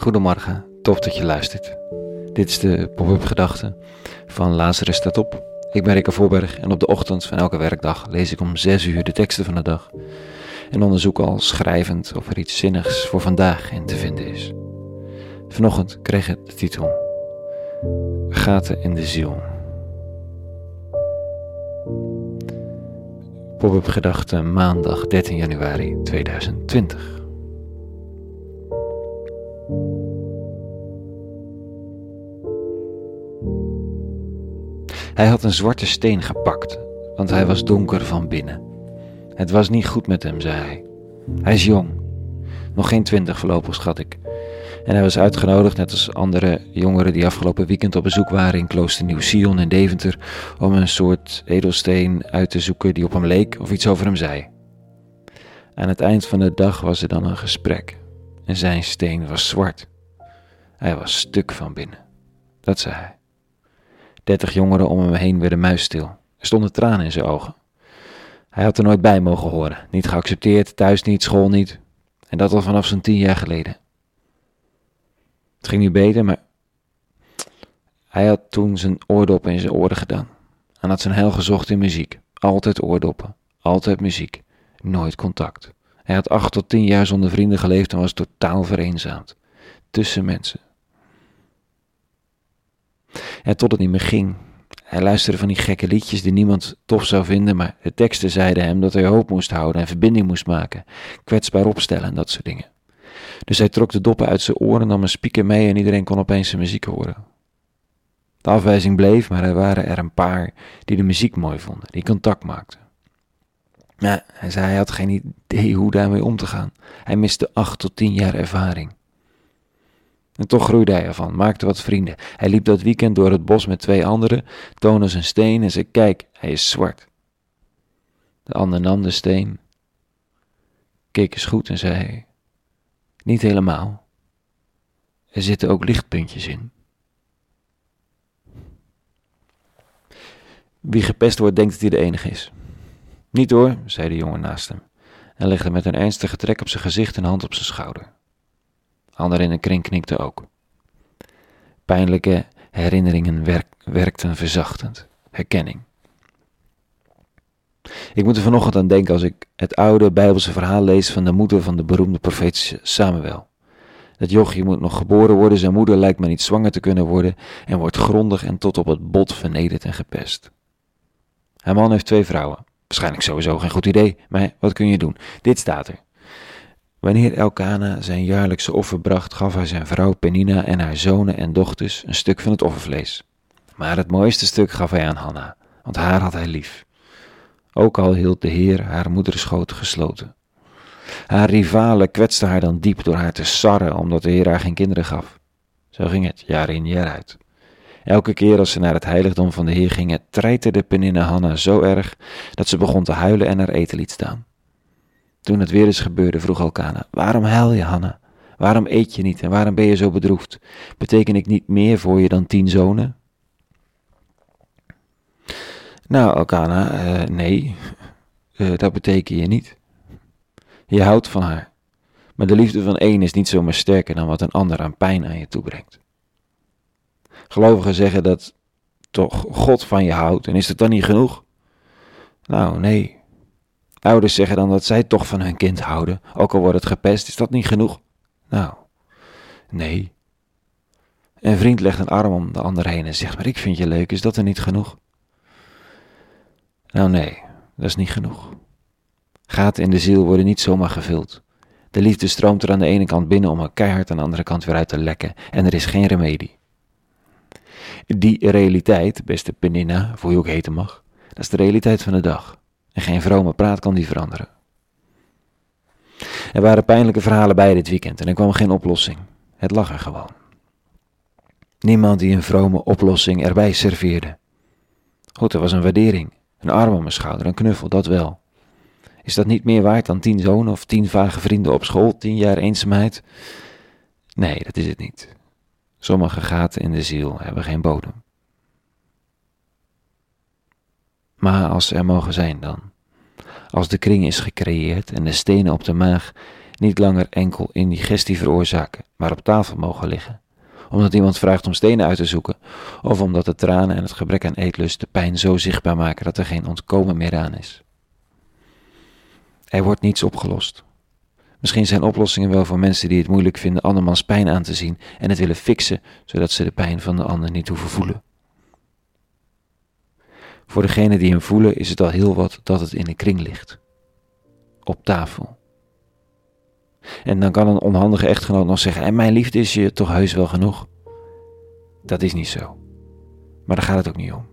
Goedemorgen, tof dat je luistert. Dit is de pop-up gedachte van Lazarus staat op. Ik ben Rikke Voorberg en op de ochtend van elke werkdag lees ik om 6 uur de teksten van de dag. En onderzoek al schrijvend of er iets zinnigs voor vandaag in te vinden is. Vanochtend kreeg het de titel Gaten in de ziel. Pop-up gedachte maandag 13 januari 2020. Hij had een zwarte steen gepakt, want hij was donker van binnen. Het was niet goed met hem, zei hij. Hij is jong, nog geen twintig voorlopig schat ik. En hij was uitgenodigd, net als andere jongeren die afgelopen weekend op bezoek waren in klooster Nieuw-Sion in Deventer, om een soort edelsteen uit te zoeken die op hem leek of iets over hem zei. Aan het eind van de dag was er dan een gesprek en zijn steen was zwart. Hij was stuk van binnen. Dat zei hij. Dertig jongeren om hem heen werden muisstil. Er stonden tranen in zijn ogen. Hij had er nooit bij mogen horen. Niet geaccepteerd, thuis niet, school niet. En dat al vanaf zo'n tien jaar geleden. Het ging nu beter, maar hij had toen zijn oordoppen in zijn oren gedaan. En had zijn heil gezocht in muziek. Altijd oordoppen, altijd muziek, nooit contact. Hij had acht tot tien jaar zonder vrienden geleefd en was totaal vereenzaamd. Tussen mensen. En tot het niet meer ging. Hij luisterde van die gekke liedjes die niemand tof zou vinden, maar de teksten zeiden hem dat hij hoop moest houden en verbinding moest maken, kwetsbaar opstellen en dat soort dingen. Dus hij trok de doppen uit zijn oren, nam een speaker mee en iedereen kon opeens zijn muziek horen. De afwijzing bleef, maar er waren er een paar die de muziek mooi vonden, die contact maakten. Maar hij zei hij had geen idee hoe daarmee om te gaan. Hij miste acht tot tien jaar ervaring. En toch groeide hij ervan, maakte wat vrienden. Hij liep dat weekend door het bos met twee anderen, toonde zijn steen en zei: Kijk, hij is zwart. De ander nam de steen, keek eens goed en zei: Niet helemaal. Er zitten ook lichtpuntjes in. Wie gepest wordt, denkt dat hij de enige is. Niet hoor, zei de jongen naast hem en legde met een ernstige trek op zijn gezicht een hand op zijn schouder. Anderen in de kring knikten ook. Pijnlijke herinneringen werk, werkten verzachtend. Herkenning. Ik moet er vanochtend aan denken als ik het oude Bijbelse verhaal lees van de moeder van de beroemde profeet Samuel. Dat jochje moet nog geboren worden, zijn moeder lijkt maar niet zwanger te kunnen worden en wordt grondig en tot op het bot vernederd en gepest. Haar man heeft twee vrouwen. Waarschijnlijk sowieso geen goed idee, maar wat kun je doen? Dit staat er. Wanneer Elkana zijn jaarlijkse offer bracht, gaf hij zijn vrouw Penina en haar zonen en dochters een stuk van het offervlees. Maar het mooiste stuk gaf hij aan Hanna, want haar had hij lief. Ook al hield de Heer haar moederschoot gesloten. Haar rivalen kwetsten haar dan diep door haar te sarren, omdat de Heer haar geen kinderen gaf. Zo ging het, jaar in jaar uit. Elke keer als ze naar het heiligdom van de Heer gingen, treiterde Penina Hanna zo erg dat ze begon te huilen en haar eten liet staan. Toen het weer eens gebeurde, vroeg Elkana, waarom huil je, Hanna? Waarom eet je niet en waarom ben je zo bedroefd? Beteken ik niet meer voor je dan tien zonen? Nou, Elkana, uh, nee, uh, dat beteken je niet. Je houdt van haar, maar de liefde van één is niet zomaar sterker dan wat een ander aan pijn aan je toebrengt. Gelovigen zeggen dat toch God van je houdt en is dat dan niet genoeg? Nou, nee, Ouders zeggen dan dat zij toch van hun kind houden, ook al wordt het gepest. Is dat niet genoeg? Nou, nee. Een vriend legt een arm om de ander heen en zegt: Maar ik vind je leuk, is dat er niet genoeg? Nou, nee, dat is niet genoeg. Gaten in de ziel worden niet zomaar gevuld. De liefde stroomt er aan de ene kant binnen om er keihard aan de andere kant weer uit te lekken en er is geen remedie. Die realiteit, beste Peninna, voor je ook heten mag, dat is de realiteit van de dag. En geen vrome praat kan die veranderen. Er waren pijnlijke verhalen bij dit weekend en er kwam geen oplossing. Het lag er gewoon. Niemand die een vrome oplossing erbij serveerde. Goed, er was een waardering, een arm om mijn schouder, een knuffel, dat wel. Is dat niet meer waard dan tien zonen of tien vage vrienden op school, tien jaar eenzaamheid? Nee, dat is het niet. Sommige gaten in de ziel hebben geen bodem. Maar als ze er mogen zijn dan. Als de kring is gecreëerd en de stenen op de maag niet langer enkel indigestie veroorzaken, maar op tafel mogen liggen. Omdat iemand vraagt om stenen uit te zoeken, of omdat de tranen en het gebrek aan eetlust de pijn zo zichtbaar maken dat er geen ontkomen meer aan is. Er wordt niets opgelost. Misschien zijn oplossingen wel voor mensen die het moeilijk vinden andermans pijn aan te zien en het willen fixen, zodat ze de pijn van de ander niet hoeven voelen. Voor degene die hem voelen is het al heel wat dat het in de kring ligt. Op tafel. En dan kan een onhandige echtgenoot nog zeggen: En mijn liefde is je toch heus wel genoeg? Dat is niet zo. Maar daar gaat het ook niet om.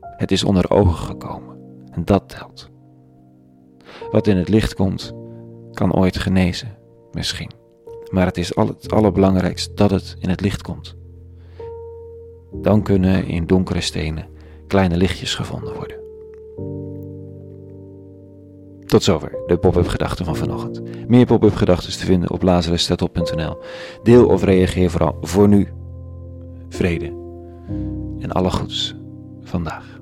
Het is onder ogen gekomen. En dat telt. Wat in het licht komt, kan ooit genezen, misschien. Maar het is het allerbelangrijkste dat het in het licht komt. Dan kunnen in donkere stenen kleine lichtjes gevonden worden. Tot zover de pop-up gedachten van vanochtend. Meer pop-up gedachten te vinden op lazarusstatop.nl. Deel of reageer vooral voor nu. Vrede en alle goeds vandaag.